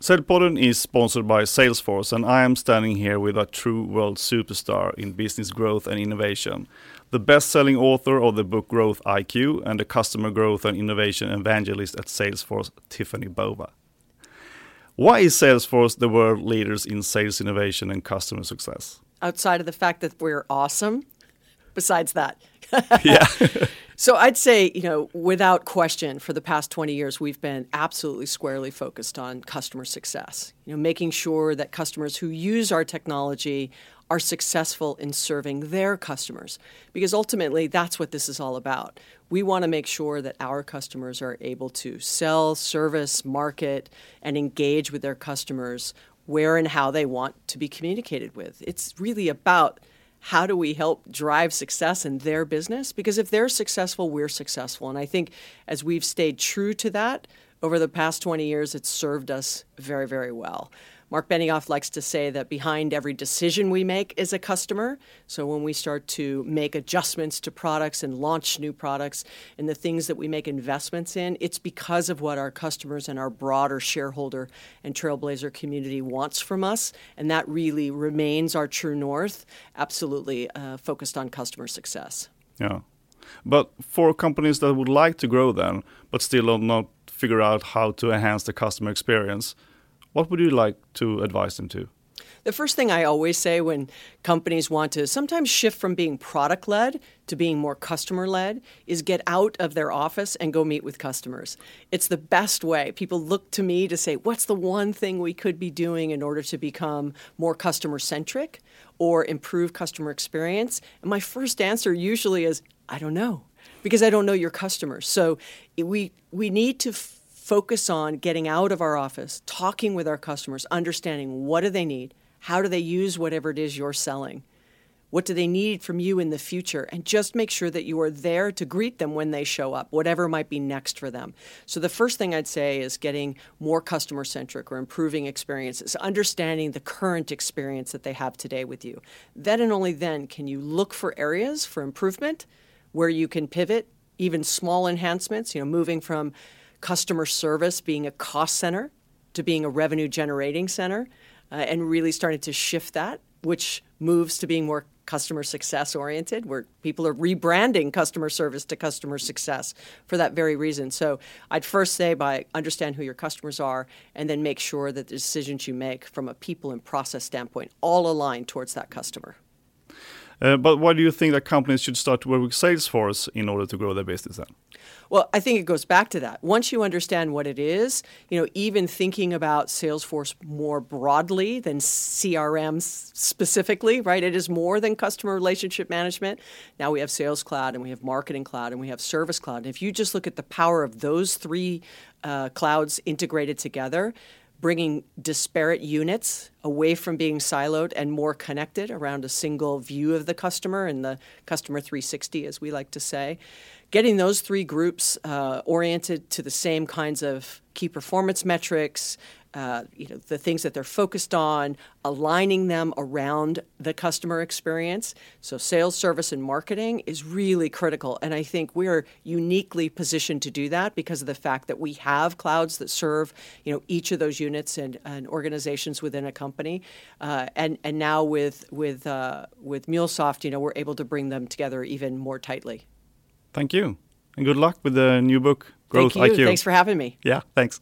Säljpodden is sponsored by Salesforce, and I am standing here with a true world superstar in business growth and innovation, the best selling author of the book Growth IQ, and the customer growth and innovation evangelist at Salesforce, Tiffani Bova. Why is Salesforce the world leaders in sales innovation and customer success? Outside of the fact that we're awesome, besides that. yeah. So I'd say, you know, without question, for the past 20 years, we've been absolutely squarely focused on customer success. You know, making sure that customers who use our technology are successful in serving their customers. Because ultimately, that's what this is all about. We want to make sure that our customers are able to sell, service, market, and engage with their customers where and how they want to be communicated with. It's really about how do we help drive success in their business? Because if they're successful, we're successful. And I think as we've stayed true to that over the past 20 years, it's served us very, very well. Marc Benioff likes to say that behind every decision we make is a customer. So when we start to make adjustments to products and launch new products and the things that we make investments in, it's because of what our customers and our broader shareholder and Trailblazer community wants from us. And that really remains our true north, absolutely uh, focused on customer success. Yeah. But for companies that would like to grow then, but still not figure out how to enhance the customer experience, what would you like to advise them to? The first thing I always say when companies want to sometimes shift from being product led to being more customer led is get out of their office and go meet with customers. It's the best way. People look to me to say, what's the one thing we could be doing in order to become more customer centric or improve customer experience? And my first answer usually is, I don't know, because I don't know your customers. So we, we need to focus on getting out of our office, talking with our customers, understanding what do they need, how do they use whatever it is you're selling, what do they need from you in the future, and just make sure that you are there to greet them when they show up, whatever might be next for them. So the first thing I'd say is getting more customer centric or improving experiences, understanding the current experience that they have today with you. Then and only then can you look for areas for improvement where you can pivot even small enhancements, you know, moving from customer service being a cost center to being a revenue generating center uh, and really starting to shift that, which moves to being more customer success oriented, where people are rebranding customer service to customer success for that very reason. So I'd first say by understand who your customers are and then make sure that the decisions you make from a people and process standpoint all align towards that customer. Uh, but why do you think that companies should start to work with Salesforce in order to grow their business then? Well, I think it goes back to that. Once you understand what it is, you know, even thinking about Salesforce more broadly than CRM specifically, right? It is more than customer relationship management. Now we have Sales Cloud and we have Marketing Cloud and we have Service Cloud. And if you just look at the power of those three uh, clouds integrated together, bringing disparate units away from being siloed and more connected around a single view of the customer and the customer 360, as we like to say. Getting those three groups uh, oriented to the same kinds of key performance metrics, uh, you know, the things that they're focused on, aligning them around the customer experience. So sales, service, and marketing is really critical. And I think we're uniquely positioned to do that because of the fact that we have clouds that serve, you know, each of those units and, and organizations within a company. Uh, and, and now with, with, uh, with MuleSoft, you know, we're able to bring them together even more tightly. Thank you. And good luck with the new book, Growth Thank you. IQ. Thanks for having me. Yeah, thanks.